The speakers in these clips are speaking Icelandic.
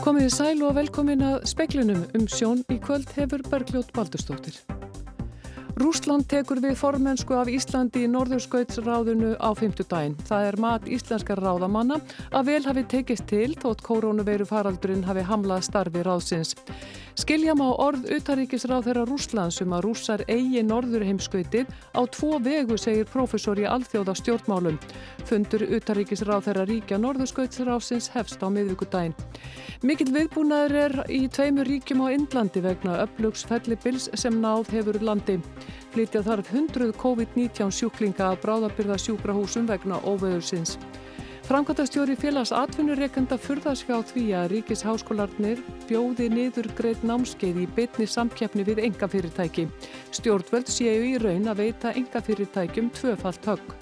Komið í sæl og velkomin að speklinum um sjón í kvöld hefur Bergljót Baldurstóttir. Rúsland tekur við formensku af Íslandi í Norðurskautsráðunu á fymtudaginn. Það er mat íslenskar ráðamanna að vel hafi tekist til þótt koronaveiru faraldurinn hafi hamlað starfi ráðsins. Skilja má orð utaríkisráð þeirra Rúslands um að rússar eigi norðurheimskautið á tvo vegu, segir profesor í alþjóða stjórnmálum. Fundur utaríkisráð þeirra ríkja norðurskautsráðsins hefst á miðvíkudaginn. Mikill viðbúnaður er í tveimur ríkjum á Indlandi vegna upplugsfellibils sem náð hefur landi. Flytja þarf 100 COVID-19 sjúklinga að bráðabyrða sjúkrahúsum vegna óveðursins. Framkvæmtastjóri félags atvinnureikenda furðaskjá því að ríkisháskólarnir bjóði niður greið námskeið í bytni samkeppni við engafyrirtæki. Stjórnvöld séu í raun að veita engafyrirtækjum tvöfalt högg.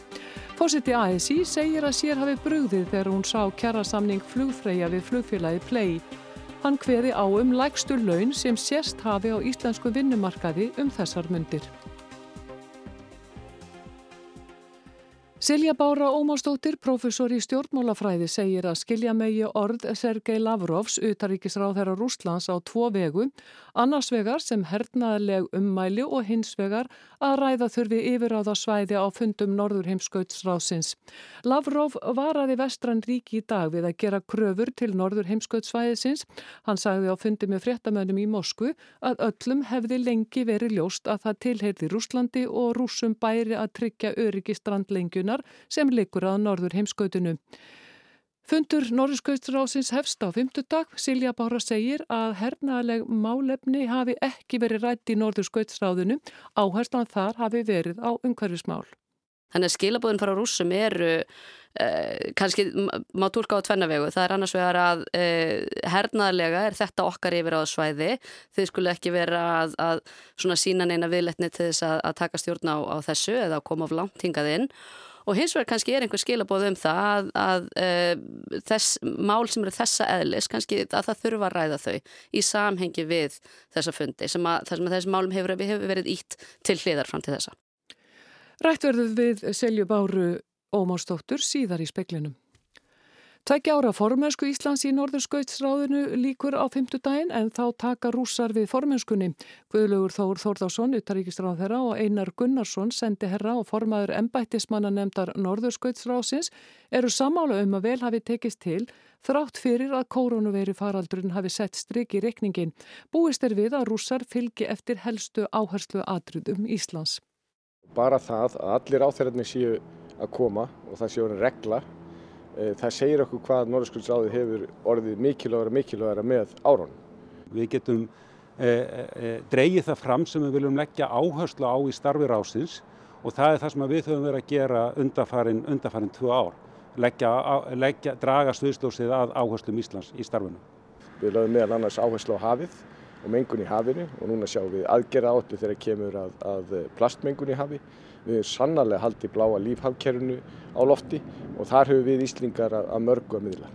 Fósiti ASI segir að sér hafi brugðið þegar hún sá kjærasamning flugfreyja við flugfélagi Play. Hann hveði á um lægstur laun sem sérst hafi á íslensku vinnumarkaði um þessar myndir. Silja Bára Ómarsdóttir, professor í stjórnmálafræði, segir að skilja megi orð Sergei Lavrovs, utaríkisráð þeirra Rústlands á tvo vegu, annars vegar sem hernaðleg ummæli og hins vegar að ræða þurfi yfiráða svæði á fundum Norður heimskautsráðsins. Lavrov varaði vestran ríki í dag við að gera kröfur til Norður heimskautsvæðisins. Hann sagði á fundi með fréttamönnum í Moskvu að öllum hefði lengi verið ljóst að það tilheyrði Rúslandi og rúsum bæri að tryggja öryggi strandlengjun Norðurskautsráðstöfunar sem likur að Norður heimskautinu. Fundur Norðurskautsráðsins hefst á fymtudag. Silja Bára segir að hernaðaleg málefni hafi ekki verið rætt í Norðurskautsráðinu. Áherslan þar hafi verið á umhverfismál. Þannig að skilabóðin fara rúsum eru eh, kannski má tólka á tvennavegu. Það er annars vegar að eh, hernaðlega er þetta okkar yfir á svæði. Þið skulle ekki vera að, að sína neina viðletni til þess að, að taka stjórn á, á þessu eða að koma á langt hingað inn. Og hins vegar kannski er einhver skilabóð um það að, að uh, þess mál sem eru þessa eðlis, kannski að það þurfa að ræða þau í samhengi við þessa fundi sem að þessum málum hefur, hefur verið ítt til hliðar fram til þessa. Rættverðuð við Selju Báru Ómársdóttur síðar í speklinum. Tveggja ára formensku Íslands í Norðurskautsráðinu líkur á fymtudaginn en þá taka rússar við formenskunni. Guðlugur Þór Þórðásson, utaríkistráð þeirra og Einar Gunnarsson, sendi herra og formaður embættismanna nefndar Norðurskautsráðsins eru samála um að vel hafi tekist til þrátt fyrir að koronaveiru faraldurinn hafi sett stryk í rekningin. Búist er við að rússar fylgi eftir helstu áherslu atrudum Íslands. Bara það að allir áþærarnir séu að koma og það séu regla það segir okkur hvað Norðurskjöldsráði hefur orðið mikilvægara mikilvægara með áraunum. Við getum e, e, dreigið það fram sem við viljum leggja áherslu á í starfi rásins og það er það sem við höfum verið að gera undarfarin, undarfarin tvö ár. Leggja, leggja, draga stuðslósið að áherslum Íslands í starfinu. Við lögum meðal annars áherslu á hafið og mengun í hafinu og núna sjáum við aðgerða áttu þegar kemur að, að plastmengun í hafi. Við hefum sannarlega haldið bláa lífhafkerfinu á lofti og þar höfum við Íslingar að mörgu að miðla.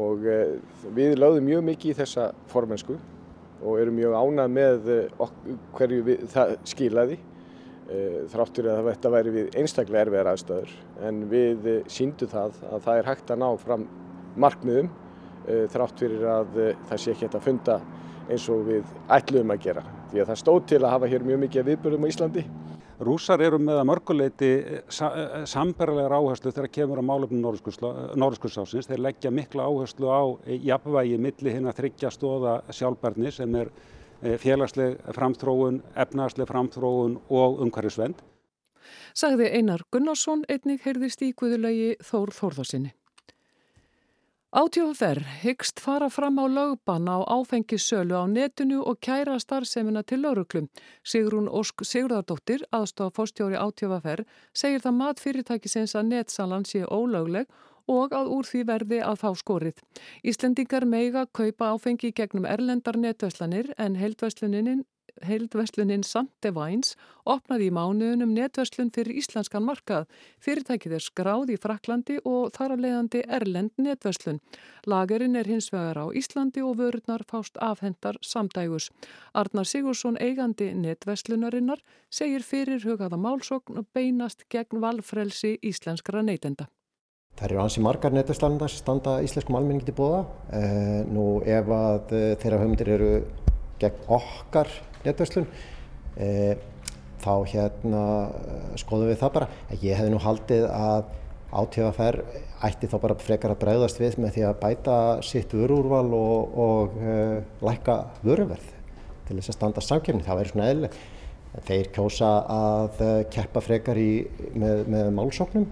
Og eh, við lögðum mjög mikið í þessa formensku og erum mjög ánað með eh, hverju við, það skilaði eh, þráttur að þetta væri við einstaklega erfiðar aðstöður en við síndum það að það er hægt að ná fram markmiðum þrátt fyrir að það sé ekki hægt að funda eins og við ætluðum að gera. Því að það stóð til að hafa hér mjög mikið viðbörðum á Íslandi Rúsar eru með að mörguleiti eh, eh, sambarlegar áherslu þegar kemur á málefnum Norðskursásins. Þeir leggja mikla áherslu á jafnvægi milli hinn að þryggja stóða sjálfbarni sem er eh, félagsleg framþróun, efnagsleg framþróun og umhverjusvend. Sagði Einar Gunnarsson einnig heyrðist í guðulegi Þór Þórðarsinni. Átjóðaferr hyggst fara fram á lögbann á áfengissölu á netinu og kæra starfsemina til lauruglum. Sigrún Ósk Sigurðardóttir, aðstofa fórstjóri átjóðaferr, segir það mat fyrirtækisins að netsalan sé ólögleg og að úr því verði að fá skorið. Íslendingar meiga kaupa áfengi gegnum erlendar netvæslanir en heldvæslunin heildveslunin Sante Vines opnaði í mánuðunum netverslun fyrir íslenskan markað. Fyrirtækið er skráð í Fraklandi og þar að leiðandi Erlend netverslun. Lagerinn er hins vegar á Íslandi og vörurnar fást afhendar samdægus. Arnar Sigursson eigandi netverslunarinnar segir fyrir hugaða málsókn beinast gegn valfrelsi íslenskra neytenda. Það eru ansi margar netastanda sem standa íslenskum almenningi til bóða. Eh, nú ef að eh, þeirra höfmyndir eru gegn okkar netverslun eh, þá hérna skoðum við það bara. Ég hefði nú haldið að átíðaferð ætti þá bara frekar að bregðast við með því að bæta sitt vörúrval og, og uh, lækka vöruverð til þess að standa samkjöfni. Það væri svona eðlileg. Þeir kjósa að uh, keppa frekar í, með, með málsóknum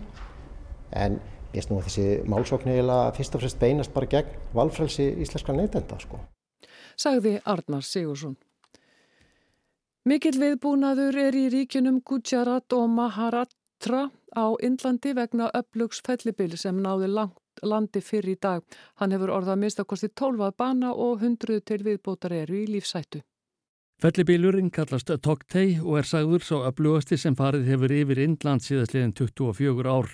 en ég snú að þessi málsókn eiginlega fyrst og fremst beinast bara gegn valfrælsi íslenska neytenda sko. Sagði Arnar Sigursson. Mikill viðbúnaður er í ríkinum Gujarat og Maharashtra á Indlandi vegna upplugs fellibil sem náði langt landi fyrir í dag. Hann hefur orðað minnstakosti 12 bana og 100 til viðbótar eru í lífsættu. Fellibilurinn kallast Toktei og er sagður sá upplugasti sem farið hefur yfir Indland síðastliðin 24 ár.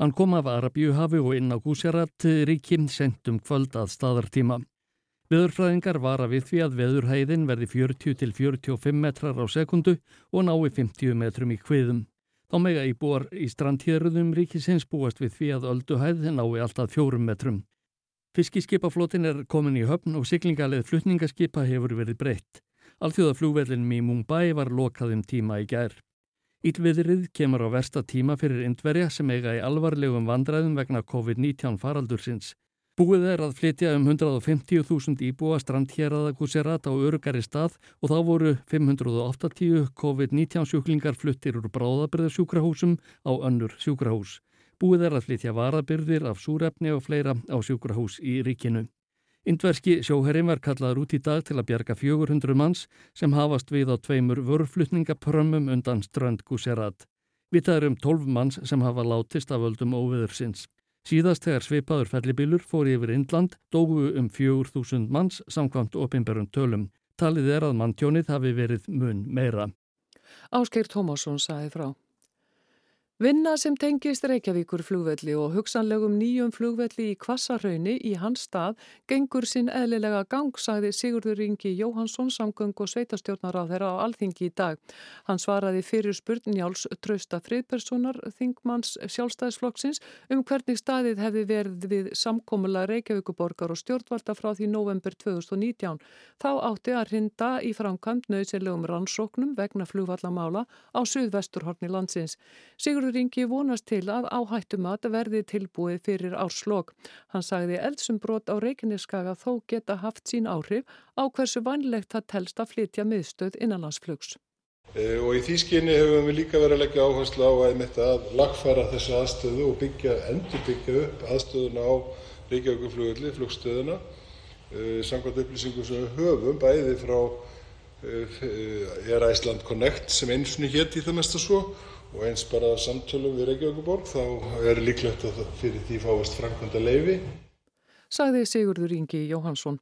Hann kom af Arabíuhafi og inn á Gujarat ríkinn sentum kvöld að staðartíma. Veðurfræðingar vara við því að veðurhæðin verði 40 til 45 metrar á sekundu og nái 50 metrum í hviðum. Þá mega íbúar í strandhýðröðum ríkisins búast við því að ölduhæð nái alltaf 4 metrum. Fiskiskipaflótin er komin í höfn og siglingalið flutningaskipa hefur verið breytt. Alþjóðaflúvelinum í Mumbai var lokað um tíma í gær. Ílviðrið kemur á versta tíma fyrir indverja sem eiga í alvarlegum vandræðum vegna COVID-19 faraldursins. Búið er að flytja um 150.000 íbúa strandhjeraða Guserat á örugari stað og þá voru 580 COVID-19 sjúklingar fluttir úr bráðabyrðarsjúkrahúsum á önnur sjúkrahús. Búið er að flytja varabyrðir af súrefni og fleira á sjúkrahús í ríkinu. Indverski sjóherrin var kallaður út í dag til að bjarga 400 manns sem hafast við á tveimur vörflutningaprömmum undan strand Guserat. Vitaður um 12 manns sem hafa látist af völdum óviðursins. Síðast þegar sveipaður fellibilur fór yfir Indland dógu um 4.000 manns samkvæmt opimberum tölum. Talið er að manntjónið hafi verið mun meira. Áskeir Tómásson saði frá. Vinna sem tengist Reykjavíkur flugvelli og hugsanlegum nýjum flugvelli í Kvassarhaunni í hans stað gengur sinn eðlilega gang, sagði Sigurður Ingi Jóhansson samgöng og sveitastjórnar á þeirra á alþingi í dag. Hann svaraði fyrir spurn Njáls Trausta friðpersonar Þingmanns sjálfstæðisflokksins um hvernig staðið hefði verið við samkómula Reykjavíkuborgar og stjórnvalda frá því november 2019. Þá átti að rinda í framkvæmt nöðsynlegum rannsóknum vegna flugvallamála á suðvesturhorni landsins. Sigurður Sigurður Ingi vonast til að áhættumat verði tilbúið fyrir árslokk. Hann sagði eldsumbrot á Reykjaneskaga þó geta haft sín áhrif á hversu vanlegt það telst að flytja miðstöð innanlandsflugs. E, og í því skinni hefum við líka verið að leggja áherslu á að, að lagfæra þessu aðstöðu og byggja, endur byggja upp aðstöðuna á Reykjavíkuflugulli, flugstöðuna, e, samkvæmt upplýsingum sem við höfum bæði frá e, Air Iceland Connect sem einsinu hétt í það mesta svo og eins bara samtölum við Reykjavíkurborg þá er líklegt að fyrir því fáist framkvæmdaleyfi. Sagði Sigurður Ingi Jóhansson.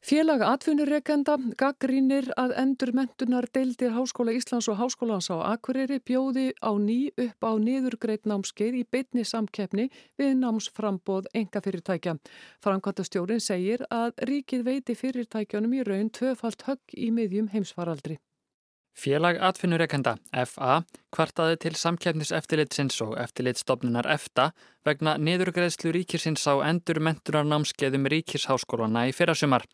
Félag atvinnureikenda gaggrínir að endur mentunar deildir Háskóla Íslands og Háskólans á Akureyri bjóði á ný upp á niðurgreit námskeið í beitni samkeppni við námsframboð enga fyrirtækja. Framkvæmtastjórin segir að ríkið veiti fyrirtækjanum í raun tvöfalt högg í miðjum heimsfaraldri. Félag atfinnureikenda, FA, kvartaði til samkjæfniseftilitsins og eftirlitsstofnunar EFTA vegna niðurgreðslu ríkisins á endur mentunarnámskeiðum ríkisháskólana í fyrrasumar.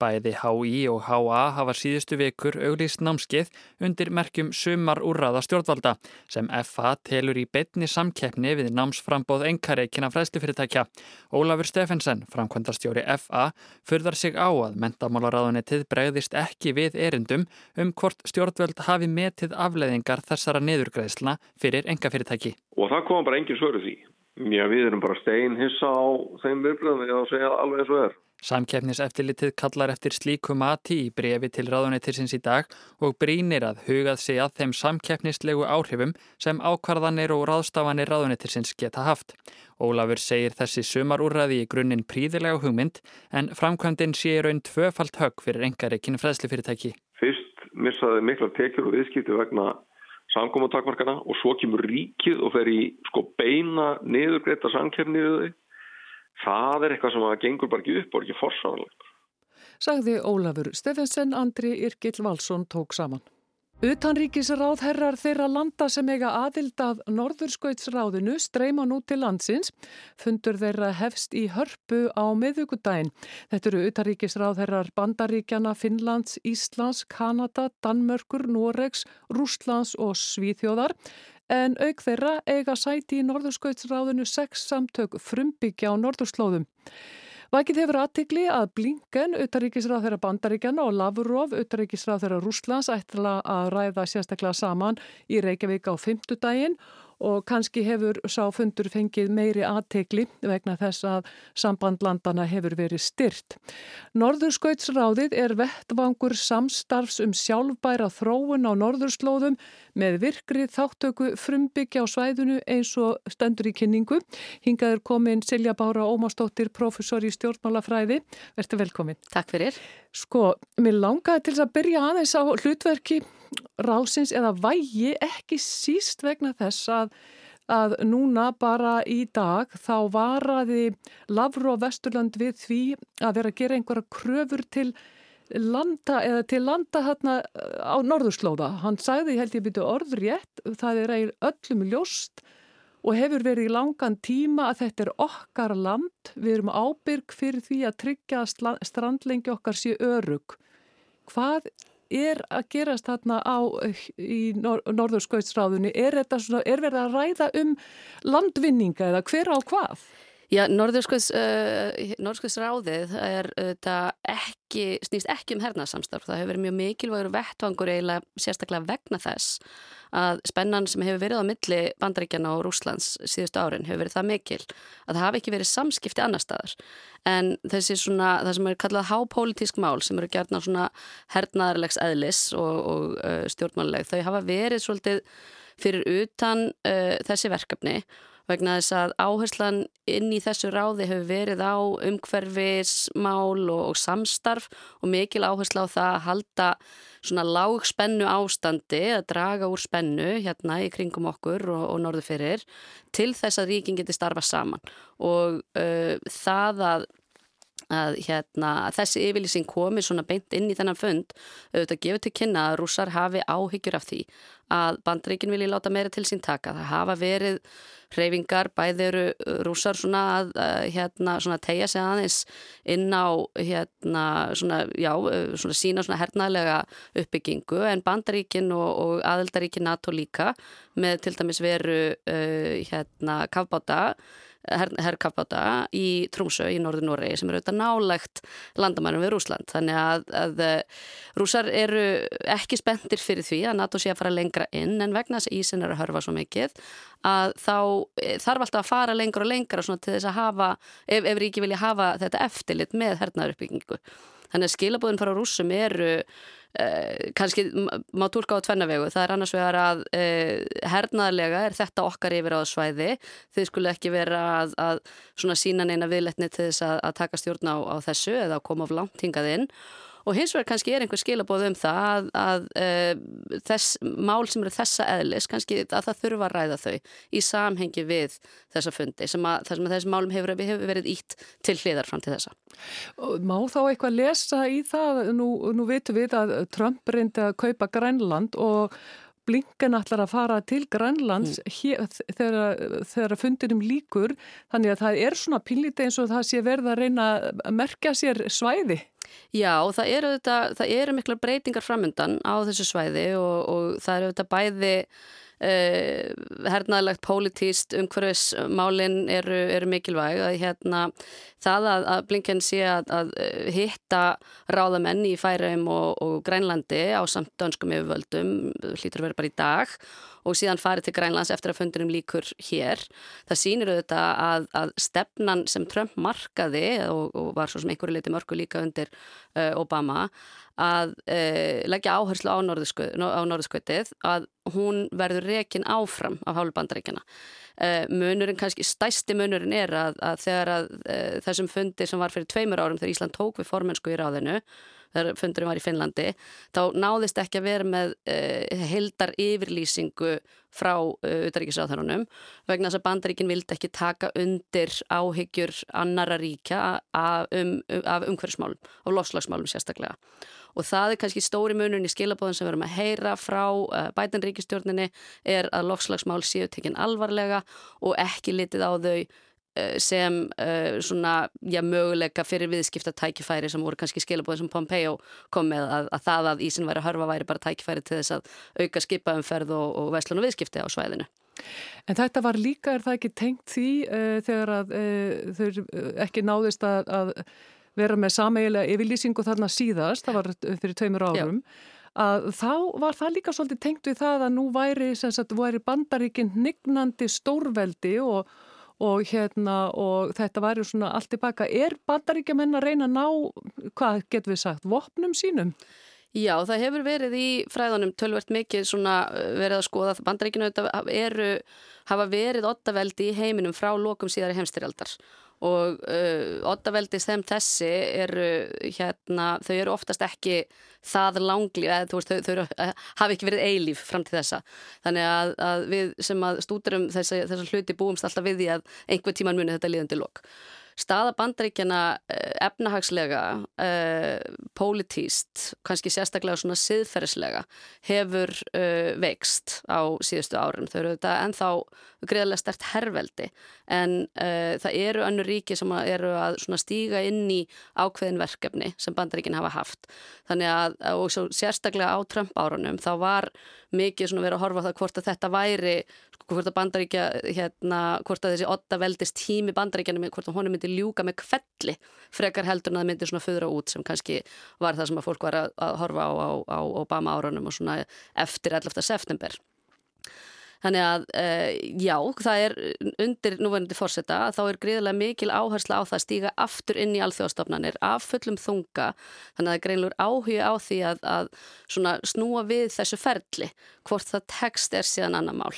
Bæði HÍ og HA hafa síðustu vikur auglýst námskeið undir merkjum sumar úrraða stjórnvalda sem FA telur í betni samkeppni við námsframbóð engareikina fræðslufyrirtækja. Ólafur Stefensen, framkvæmdastjóri FA, fyrðar sig á að mentamálaráðunetið bregðist ekki við erindum um hvort stjórnvöld hafi metið afleðingar þessara niðurgreðsluna fyrir engafyrirtæki. Og það kom bara engin svöru því. Já, við erum bara stein hissa á þeim viðbröðum við að segja alveg eins og er. Samkeppniseftilitið kallar eftir slíku mati í brefi til ráðunetirsins í dag og brínir að hugað sig að þeim samkeppnislegu áhrifum sem ákvarðanir og ráðstafanir ráðunetirsins geta haft. Ólafur segir þessi sumarúrraði í grunninn príðilega hugmynd en framkvæmdinn sé raun tvöfalt högg fyrir engareikinu fræðslufyrirtæki. Missaði mikla tekjur og viðskipti vegna samkómatakmarkana og svo kemur ríkið og fer í sko beina niðurgreita samkeppni við þau það er eitthvað sem að gengur bara ekki upp og ekki forsáðanlegt. Sagði Ólafur Steffensen, Andri Irkild Valsson tók saman. Utanríkisráð herrar þeirra landa sem eiga aðild af Norðurskautsráðinu streyma nú til landsins. Fundur þeirra hefst í hörpu á miðugudaginn. Þetta eru utanríkisráð herrar Bandaríkjana, Finnlands, Íslands, Kanada, Danmörkur, Noregs, Rúslands og Svíþjóðar. En auk þeirra eiga sæti í Norðurskautsráðinu sex samtök frumbyggja á Norðurslóðum. Vakið hefur aðtikli að Blinken, utaríkisráð þeirra bandaríkjana og Lavrov, utaríkisráð þeirra Rúslands ætla að ræða sérstaklega saman í Reykjavík á fymtudaginn og kannski hefur sáfundur fengið meiri aðtekli vegna þess að sambandlandana hefur verið styrt. Norðurskautsráðið er vettvangur samstarfs um sjálfbæra þróun á norðurslóðum með virkri þáttöku frumbyggja á svæðinu eins og stendur í kynningu. Hingaður komin Silja Bára Ómarsdóttir, professor í stjórnmálafræði. Verður velkomin. Takk fyrir. Sko, mér langaði til að byrja aðeins á hlutverki rásins eða vægi ekki síst vegna þess að, að núna bara í dag þá varaði Lavró Vesturland við því að vera að gera einhverja kröfur til landa eða til landa hérna á norðurslóða. Hann sagði, held ég byrju orðrétt, það er öllum ljóst og hefur verið í langan tíma að þetta er okkar land. Við erum ábyrg fyrir því að tryggja strandlengi okkar sé örug. Hvað er að gerast þarna á í nor Norðurskautsráðunni? Er, er verið að ræða um landvinninga eða hver á hvað? Já, Norðurskautsráðið uh, er uh, ekki, snýst ekki um hernaðsamstarf. Það hefur verið mjög mikilvægur vettvangur eiginlega sérstaklega vegna þess að spennan sem hefur verið á milli bandaríkjana og Rúslands síðustu árin hefur verið það mikil að það hafi ekki verið samskipti annar staðar. En þessi svona, það sem er kallað hápolítísk mál sem eru gerðna svona hernaðarlegs eðlis og, og uh, stjórnmáluleg, þau hafa verið svolítið fyrir utan uh, þessi verkefni vegna þess að áherslan inn í þessu ráði hefur verið á umhverfismál og, og samstarf og mikil áhersla á það að halda svona lág spennu ástandi að draga úr spennu hérna í kringum okkur og, og norðu fyrir til þess að ríkin geti starfa saman. Og uh, það að að hérna, þessi yfirlýsing komi svona beint inn í þennan fund auðvitað gefur til kynna að rússar hafi áhyggjur af því að bandreikin vilji láta meira til sín taka. Það hafa verið hreyfingar, bæði eru rússar svona að, hérna, svona tegja sig aðeins inn á hérna, svona, já, svona sína svona hernaðlega uppbyggingu en bandaríkin og, og aðeldaríkin NATO líka með til dæmis veru uh, hérna kafbáta herrkapáta í Trúmsö í norður Noregi sem eru auðvitað nálegt landamænum við Rúsland. Þannig að, að eh, rúsar eru ekki spendir fyrir því að NATO sé að fara lengra inn en vegna þess að Ísin eru að hörfa svo mikið að þá eh, þarf alltaf að fara lengra og lengra til þess að hafa, ef, ef ríki vilja hafa þetta eftirlit með hernaðuruppbyggingu. Þannig að skilabóðin fara rúsum eru Eh, kannski má tólka á tvennavegu það er annars vegar að eh, hernaðlega er þetta okkar yfir á svæði þið skulle ekki vera að, að svona sína neina viðletni til þess að, að taka stjórn á, á þessu eða koma of langt hingað inn og hins vegar kannski er einhver skilabóð um það að, að uh, þess mál sem eru þessa eðlis, kannski að það þurfa að ræða þau í samhengi við þessa fundi sem að, sem að þessi málum hefur, hefur verið ítt til hliðar fram til þessa. Má þá eitthvað lesa í það, nú, nú veitum við að Trump reyndi að kaupa Grænland og Blinken ætlar að fara til Grænlands mm. hér, þegar, þegar fundinum líkur þannig að það er svona pínlítið eins og það sé verða að reyna að merkja sér svæði. Já, það eru, þetta, það eru mikla breytingar framöndan á þessu svæði og, og það eru þetta bæði Uh, hernaðilegt pólitíst umhverfismálinn eru, eru mikilvæg að hérna það að, að Blinken sé að, að hitta ráðamenn í Færaum og, og Grænlandi á samt dönskum yfirvöldum hlýtur vera bara í dag. og síðan farið til Grænlands eftir að fundinum líkur hér. Það sýnir auðvitað að, að stefnan sem Trump markaði og, og var svo sem einhverju leiti mörgu líka undir uh, Obama að uh, leggja áherslu á norðurskautið að hún verður rekin áfram af hálfbandaríkjana. Uh, munurinn, kannski stæsti munurinn er að, að þegar að uh, þessum fundi sem var fyrir tveimur árum þegar Ísland tók við formensku í ráðinu þegar fundurinn var í Finnlandi, þá náðist ekki að vera með uh, heldar yfirlýsingu frá utaríkisráðhörunum vegna þess að bandaríkin vildi ekki taka undir áhyggjur annara ríkja af, um, af umhverfsmálum og lofslagsmálum sérstaklega og það er kannski stóri munun í skilabóðin sem við erum að heyra frá uh, bætanríkistjórninni er að lofslagsmál séu tekinn alvarlega og ekki litið á þau uh, sem uh, svona, já, möguleika fyrir viðskipta tækifæri sem voru kannski skilabóðin sem Pompeo kom með að, að það að Ísin væri að hörfa væri bara tækifæri til þess að auka skipaumferð og, og veslun og viðskipti á svæðinu. En þetta var líka, er það ekki tengt því uh, þegar að uh, þau ekki náðist að, að vera með sameigilega yfirlýsingu þarna síðast, það var fyrir tveimur árum, Já. að þá var það líka svolítið tengt við það að nú væri, sagt, væri bandaríkinn nignandi stórveldi og, og, hérna, og þetta væri svona allt tilbaka. Er bandaríkjamenn að reyna að ná, hvað getur við sagt, vopnum sínum? Já, það hefur verið í fræðanum tölvert mikið svona verið að skoða. Að bandaríkinu eru, hafa verið ottaveldi í heiminum frá lokum síðari heimstyrjaldar og uh, ottaveldis þeim þessi eru hérna, þau eru oftast ekki það langli, eða þú veist, þau, þau eru, uh, hafi ekki verið eilíf fram til þessa. Þannig að, að við sem að stúturum þessa hluti búumst alltaf við því að einhver tíman muni þetta liðandi lok staða bandaríkjana eh, efnahagslega, uh, pólitíst, kannski sérstaklega svona siðferðislega hefur uh, veikst á síðustu árum. Þau eru þetta ennþá greiðlega stert herrveldi en uh, það eru önnu ríki sem eru að stíga inn í ákveðin verkefni sem bandaríkinn hafa haft. Þannig að, og svo sérstaklega á Trump árunum, þá var mikið svona verið að horfa það hvort að þetta væri hvort að bandaríkja hérna, hvort að þessi otta veldist tími bandaríkjanum hvort að honum myndi ljúka með kvelli frekar heldur en að það myndi svona föðra út sem kannski var það sem að fólk var að, að horfa á, á, á Obama árunum og svona eftir 11. september Þannig að uh, já, það er undir núverandi fórseta að þá er gríðilega mikil áhersla á það að stíga aftur inn í alþjóðstofnanir af fullum þunga. Þannig að það er greinlur áhuga á því að, að snúa við þessu ferli hvort það text er síðan annar mál.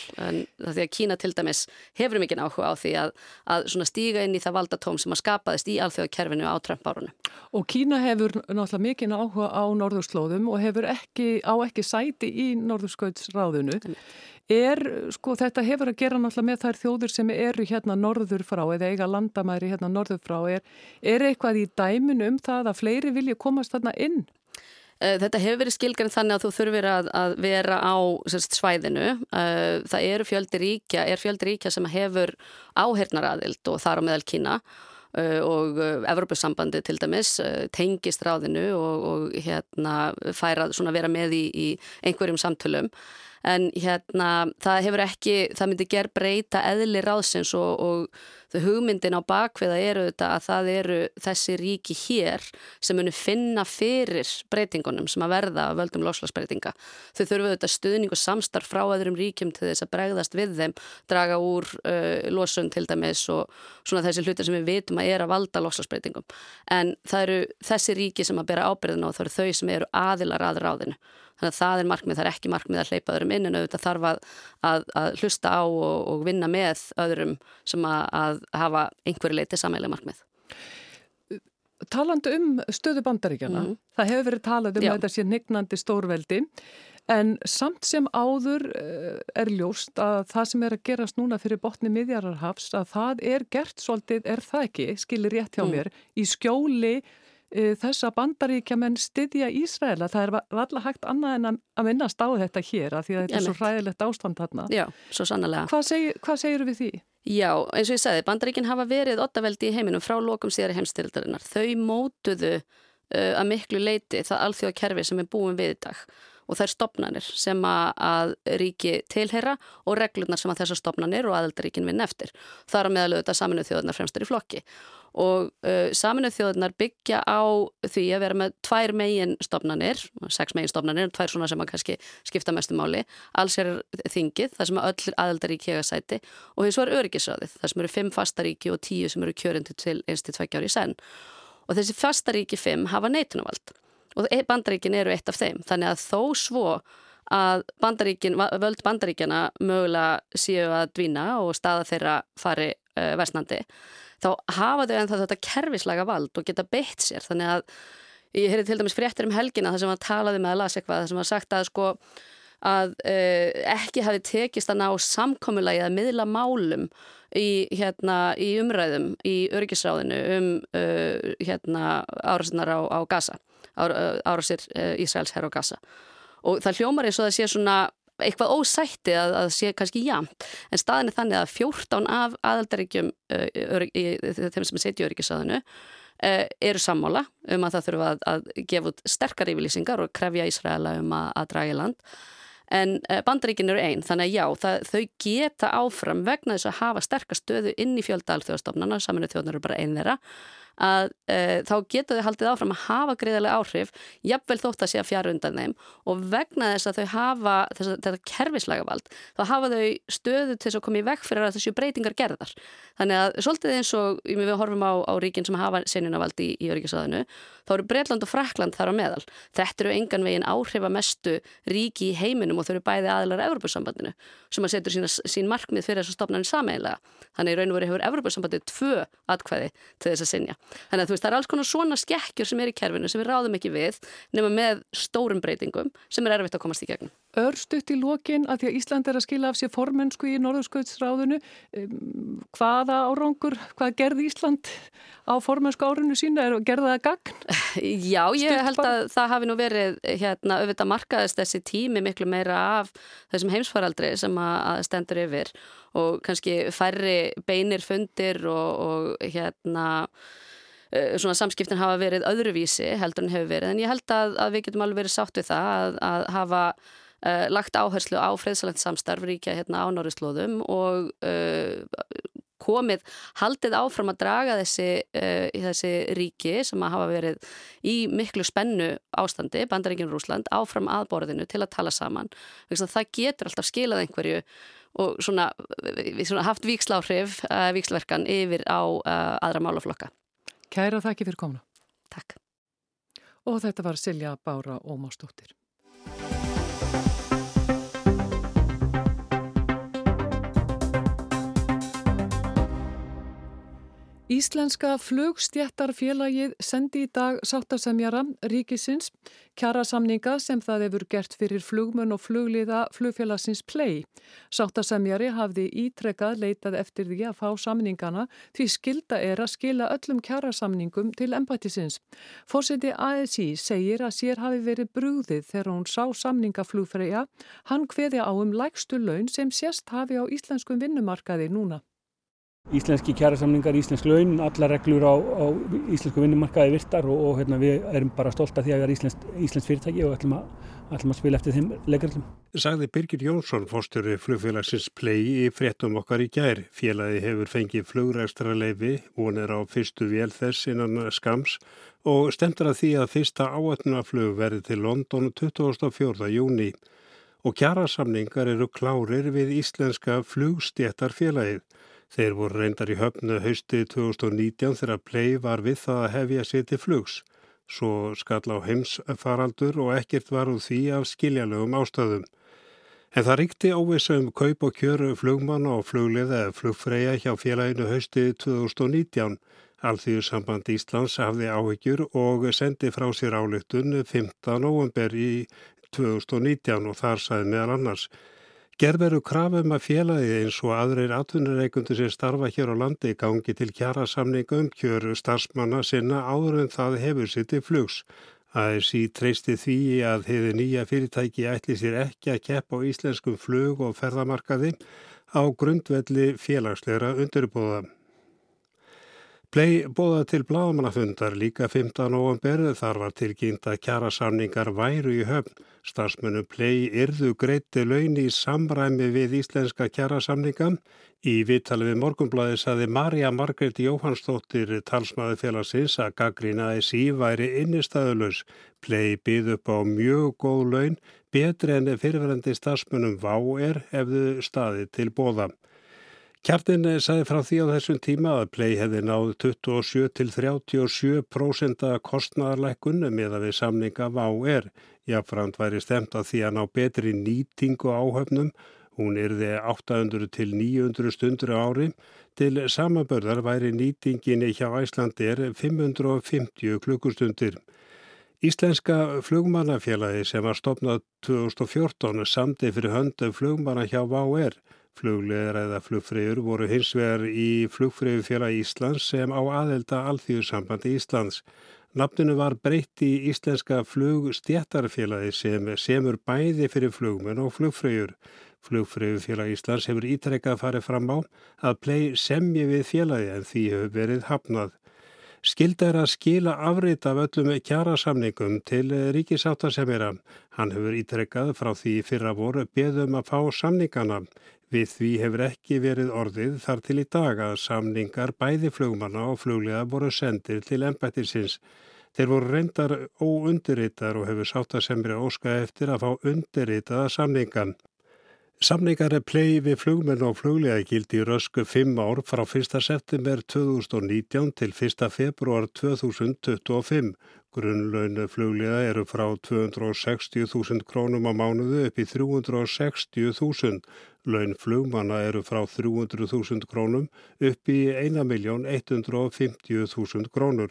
Því að Kína til dæmis hefur mikið áhuga á því að, að stíga inn í það valdatóm sem að skapaðist í alþjóðakerfinu á Trump-árunum. Og Kína hefur náttúrulega mikið áhuga á norðurslóðum og hefur ekki, á ekki sæti í norðurskautsráðunu. Er, sko, þetta hefur að gera náttúrulega með þær þjóður sem eru hérna norður frá eða eiga landamæri hérna norður frá. Er, er eitthvað í dæmin um það að fleiri vilja komast þarna inn? Eh, þetta hefur verið skilgarinn þannig að þú þurfir að, að vera á sérst, svæðinu. Eh, það eru fjöldi ríkja, er fjöldi ríkja sem hefur áhernaraðild og þar á meðal Kína eh, og Evropasambandi til dæmis tengist ráðinu og, og hérna færa að vera með í, í einhverjum samtölum en hérna það hefur ekki, það myndi ger breyta eðli ráðsins og, og þau hugmyndin á bakviða eru þetta að það eru þessi ríki hér sem munu finna fyrir breytingunum sem að verða að völdum lofslagsbreytinga. Þau þurfu þetta stuðning og samstarf frá öðrum ríkjum til þess að bregðast við þeim, draga úr uh, losun til dæmis og svona þessi hlutir sem við vitum að er að valda lofslagsbreytingum. En það eru þessi ríki sem að bera ábyrðin eru þau sem eru aðilar að ráðinu. Þannig að það er markmið, það er ekki markmið að hleypa öðrum inn en auðvitað þarf að, að, að hlusta á og, og vinna með öðrum sem að, að hafa einhverju leiti samæli markmið. Talandu um stöðu bandaríkjana, mm. það hefur verið talað um Já. þetta sé nignandi stórveldi en samt sem áður eh, er ljóst að það sem er að gerast núna fyrir botni miðjararhafs að það er gert svolítið, er það ekki, skilir rétt hjá mm. mér, í skjóli þess að bandaríkja menn styðja Ísraela. Það er alltaf hægt annað en að minnast á þetta hér að því að þetta er svo hræðilegt ástand þarna. Já, svo sannlega. Hvað, seg, hvað segir við því? Já, eins og ég sagði, bandaríkin hafa verið ottaveldi í heiminum frá lokum síðari heimstildarinnar. Þau mótuðu uh, að miklu leiti það alþjóða kerfi sem er búin við í dag og þær stopnarnir sem að ríki tilheyra og reglurnar sem að þessar stopnarnir og aðeldaríkin vinn eftir. Það er að meðalöðu þetta saminuð þjóðunar fremstur í flokki. Og uh, saminuð þjóðunar byggja á því að vera með tvær megin stopnarnir, sex megin stopnarnir tvær svona sem að kannski skipta mestu máli. Alls er þingið, það sem öll aðeldaríki hega sæti og hins vegar öryggisraðið, það sem eru fimm fastaríki og tíu sem eru kjörindi til einstu tveggjári í senn. Og þessi fastaríki fimm hafa neitunavald og bandaríkin eru eitt af þeim, þannig að þó svo að bandaríkin, völd bandaríkjana mögulega séu að dvína og staða þeirra fari uh, versnandi þá hafa þau ennþá þetta kerfislega vald og geta beitt sér. Þannig að ég heyrði til dæmis fréttir um helgina þar sem hann talaði með að lasa eitthvað þar sem hann sagt að sko að uh, ekki hafi tekist að ná samkommulagi að miðla málum í, hérna, í umræðum í örgisráðinu um uh, hérna, árásirnar á, á Gaza, árásir uh, Ísraels herr á Gaza. Og það hljómar eins og það sé svona eitthvað ósætti að það sé kannski jamt. En staðin er þannig að 14 af aðaldaríkjum þeim sem setja í örgisráðinu eru sammála um að það þurfa að, að gefa út sterkar yfirlýsingar og krefja Ísraela um að, að draga land. En eh, bandaríkin eru einn, þannig að já, það, þau geta áfram vegna þess að hafa sterkast stöðu inn í fjölda alþjóðastofnana, saminu þjóðnar eru bara einn þeirra að e, þá geta þau haldið áfram að hafa greiðarlega áhrif jafnvel þótt að sé að fjara undan þeim og vegna þess að þau hafa þess að þetta kerfislega vald, þá hafa þau stöðu til að koma í vekk fyrir að þessu breytingar gerðar. Þannig að svolítið eins og við horfum á, á ríkin sem hafa senjunavald í, í öryggisaðinu, þá eru Breitland og Frakland þar á meðal. Þetta eru engan veginn áhrifamestu ríki í heiminum og þau eru bæði aðlar Evropasambandinu sem að setur sína, sín markmið fyrir þess að stopna henni sameiginlega. Þannig í raun og veru hefur Evropasambandið tvö atkvæði til þess að sinja. Þannig að þú veist, það er alls konar svona skekkjur sem er í kerfinu sem við ráðum ekki við nema með stórum breytingum sem er erfitt að komast í gegnum. Örstutt í lokin að því að Ísland er að skila af sér formensku í Norðurskautsráðunu. Hvaða árangur, hvað gerði Ísland á formensku árunu sína? Er, gerði það gagn? Já, ég Stutt held að það hafi nú verið hérna, auðvitað markaðist þessi tími miklu meira af þessum heimsfaraldri sem að stendur yfir og kannski færri beinir fundir og, og hérna svona samskiptin hafa verið öðruvísi heldur en hefur verið en ég held að, að við getum alveg verið sátt við það að, að hafa uh, lagt áherslu á freðsalent samstarf ríkja hérna á Norrislóðum og uh, komið haldið áfram að draga þessi, uh, þessi ríki sem að hafa verið í miklu spennu ástandi, bandaríkinu Rúsland, áfram aðborðinu til að tala saman. Það getur alltaf skilað einhverju og svona, svona haft víksláhrif, víksverkan yfir á aðra málaflokka. Kæra þakki fyrir komna. Takk. Og þetta var Silja Bára Ómástóttir. Íslenska flugstjættarfélagið sendi í dag sáttasemjara ríkisins kjarasamninga sem það hefur gert fyrir flugmun og flugliða flugfélagsins Play. Sáttasemjari hafði ítrekkað leitað eftir því að fá samningana því skilda er að skila öllum kjarasamningum til embættisins. Fórseti ASI segir að sér hafi verið brúðið þegar hún sá samningaflugfreyja. Hann hveði á um lægstu laun sem sérst hafi á íslenskum vinnumarkaði núna. Íslenski kjærasamningar, íslensk laun, alla reglur á, á íslensku vinnumarkaði virtar og, og hérna, við erum bara stolt af því að við erum íslensk, íslensk fyrirtæki og ætlum að, ætlum að spila eftir þeim leikarlum. Sagði Birgir Jónsson, fórstjóri flugfélagsins Play í fréttum okkar í gær. Félagi hefur fengið flugrækstra leifi, er á fyrstu vél þess innan skams og stemtur að því að fyrsta áætnumaflug verði til London 24. júni og kjærasamningar eru klárir við íslenska flugstjættarfélagið. Þeir voru reyndar í höfnu hausti 2019 þegar plei var við það að hefja sér til flugs. Svo skall á heimsfaraldur og ekkert var úr því af skiljalögum ástöðum. En það ríkti óvisa um kaup og kjöru flugmann og fluglið eða flugfreyja hjá félaginu hausti 2019. Alþýðu samband Íslands hafði áhyggjur og sendi frá sér ályktun 15. november í 2019 og þar sæði meðal annars Gerveru krafum að félagi eins og aðreir atvinnureikundur sem starfa hér á landi gangi til kjara samningu um kjöru starfsmanna sinna áður en það hefur sitt í flugs. ASI treysti því að hefði nýja fyrirtæki ætli sér ekki að keppa á íslenskum flug og ferðamarkaði á grundvelli félagsleira undirbúða. Plei bóða til blámanafundar líka 15. november þar var tilkynnt að kjara samningar væru í höfn. Starsmönu Plei yrðu greitti laun í samræmi við íslenska kjara samninga. Í vittali við morgunblæði saði Marja Margret Jóhannsdóttir talsmaði félagsins að gaggrína SI væri innistæðulegs. Plei byð upp á mjög góð laun, betri enn fyrirverandi starsmönum vá er efðu staði til bóða. Kjartin sagði frá því á þessum tíma að Play hefði náð 27 til 37% kostnæðarleikun með að við samninga VAU-R. Jáfnframt væri stemt að því að ná betri nýtingu áhöfnum. Hún yrði 800 til 900 stundur ári. Til samabörðar væri nýtinginni hjá Æslandir 550 klukkustundir. Íslenska flugmannafélagi sem var stopnað 2014 samdi fyrir höndu flugmanna hjá VAR. Flugleðar eða flugfreyjur voru hins vegar í flugfreyjufélagi Íslands sem á aðelda alþjóðsambandi Íslands. Nafninu var breytt í Íslenska flugstjættarfélagi sem semur bæði fyrir flugmenn og flugfreyjur. Flugfreyjufélagi Íslands hefur ítrekkað farið fram á að plei semji við félagi en því hefur verið hafnað. Skilda er að skila afrið af öllum kjarasamningum til ríkisáttasemjara. Hann hefur ítrekkað frá því fyrra voru beðum að fá samningana. Við því hefur ekki verið orðið þar til í dag að samningar bæði flugmanna og fluglega voru sendir til ennbættisins. Þeir voru reyndar óundirritar og hefur sáttasemjara óska eftir að fá undirritaða samningan. Samningar er plei við flugmenn og fluglega gildi í rösku 5 ár frá 1. september 2019 til 1. februar 2025. Grunnlaunu fluglega eru frá 260.000 krónum á mánuðu upp í 360.000. Laun flugmanna eru frá 300.000 krónum upp í 1.150.000 krónur.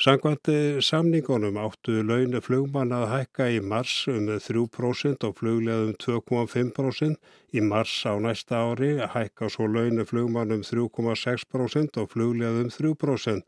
Sangvandi samningunum áttu launu flugmanna að hækka í mars um 3% og fluglegaðum 2,5%. Í mars á næsta ári hækka svo launu flugmannum 3,6% og fluglegaðum 3%.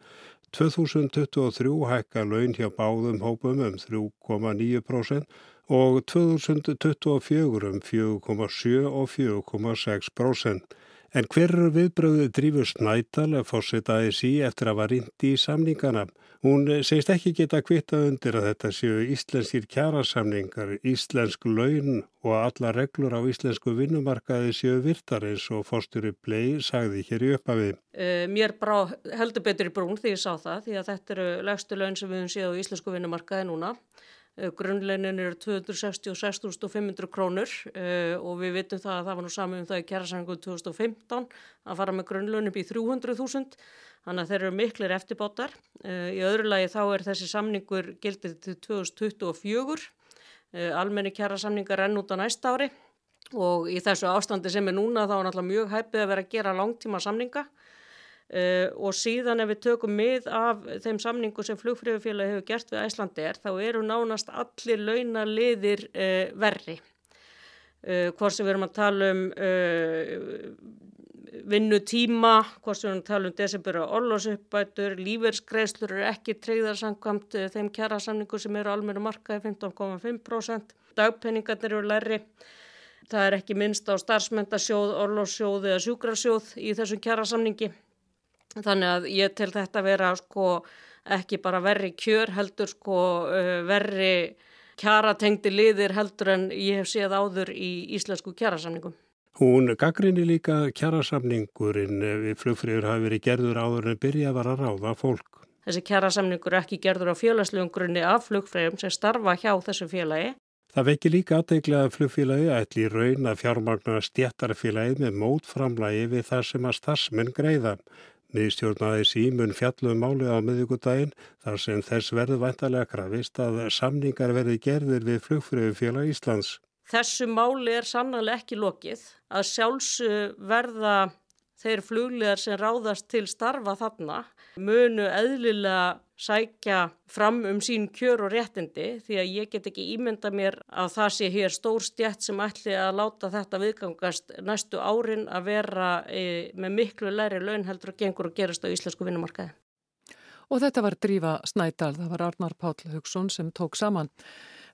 2023 hækka laun hjá báðum hópum um 3,9% og 2024 um 4,7 og 4,6%. En hver eru viðbröðu drífur Snædal að fórseta ASI eftir að var rindi í samningana? Hún segist ekki geta kvita undir að þetta séu íslenskir kjærasamningar, íslensk laun og alla reglur á íslensku vinnumarkaði séu virtar eins og fórstjóri Blei sagði hér í upphafi. Uh, mér brá heldur betur í brún því ég sá það því að þetta eru legstu laun sem við höfum séð á íslensku vinnumarkaði núna. Eh, grunnleinin eru 266.500 krónur. Uh, og við vitum það að það var nú saman um það í kjærasangu 2015 að fara með grunnlein upp í 300.000 þannig að þeir eru miklir eftirbátar. Uh, í öðru lagi þá er þessi samningur gildið til 2024, uh, almenni kjærasamningar enn út á næsta ári. Og í þessu ástandi sem er núna þá er náttúrulega mjög hæpið að vera að gera langtíma samninga Uh, og síðan ef við tökum mið af þeim samningu sem flugfröðufélag hefur gert við Æslandir þá eru nánast allir launaliðir uh, verri. Uh, hvort sem við erum að tala um vinnutíma, hvort sem við erum að tala um desember og orlosuppbætur, líferskreislur eru ekki treyðarsamkvæmt þeim kjara samningu sem eru almenna markaði 15,5%, dagpenningarnir eru lærri. Það er ekki minnst á starfsmyndasjóð, orlossjóð eða sjúkrasjóð í þessum kjara samningi. Þannig að ég tel þetta vera sko ekki bara verri kjör heldur sko verri kjaratengdi liðir heldur en ég hef séð áður í íslensku kjarasamningum. Hún gaggrinni líka kjarasamningurinn við flugfrýður hafi verið gerður áður en byrja var að ráða fólk. Þessi kjarasamningur er ekki gerður á félagslegum grunni af flugfrýðum sem starfa hjá þessu félagi. Það vekki líka aðdeglega að flugfélagi ætli raun að fjármagnar stjættarfélagi með mótframlægi við það sem að starfsmenn greiða. Miðstjórnaði símun fjallum málið á miðugudaginn þar sem þess verður væntalega krafist að samningar verði gerðir við flugfröðufélag Íslands. Þessu máli er sannlega ekki lokið að sjálfs verða þeir fluglegar sem ráðast til starfa þarna munu eðlilega sækja fram um sín kjör og réttindi því að ég get ekki ímynda mér að það sé hér stór stjætt sem ætli að láta þetta viðgangast næstu árin að vera e, með miklu læri laun heldur að gengur og gerast á íslensku vinnumarkaði. Og þetta var Drífa Snædal, það var Arnar Páll Hugson sem tók saman.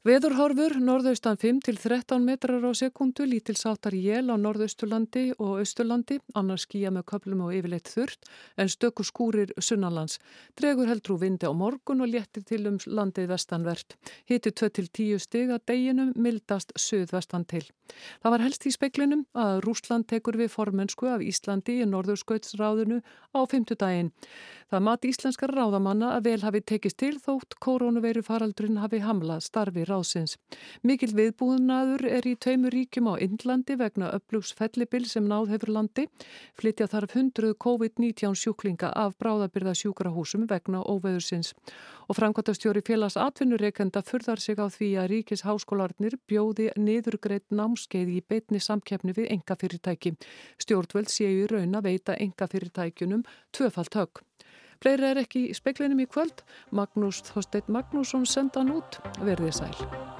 Veðurhorfur, norðaustan 5 til 13 metrar á sekundu, lítilsáttar jél á norðausturlandi og austurlandi, annars skýja með köplum og yfirleitt þurft, en stöku skúrir sunnanlands. Dregur heldur úr vindi á morgun og léttir til um landið vestanvert. Hitti 2 til 10 stig að deginum, mildast söðvestan til. Það var helst í speklinum að Rúsland tekur við formensku af Íslandi í norðurskautsráðinu á fymtudaginn. Það mati íslenskar ráðamanna að vel hafi tekist til þótt koronaveiru faraldrin hafi hamlað starfi ráðsins. Mikil viðbúðnaður er í tveimur ríkjum á Indlandi vegna upplugs fellibil sem náð hefur landi. Flytja þarf hundruð COVID-19 sjúklinga af bráðabyrða sjúkrahúsum vegna óveðursins. Og framkvæmtastjóri félags atvinnureikenda furðar sig á því að ríkis háskólarnir bjóði niðurgreitt námskeið í beitni samkeppni við engafyrirtæki. Stjórnveld séu raun að veita engafyrirtækjunum tvöfalt högg. Fleiri er ekki í speklinum í kvöld. Magnús Þorsteit Magnússon senda hann út. Verðið sæl.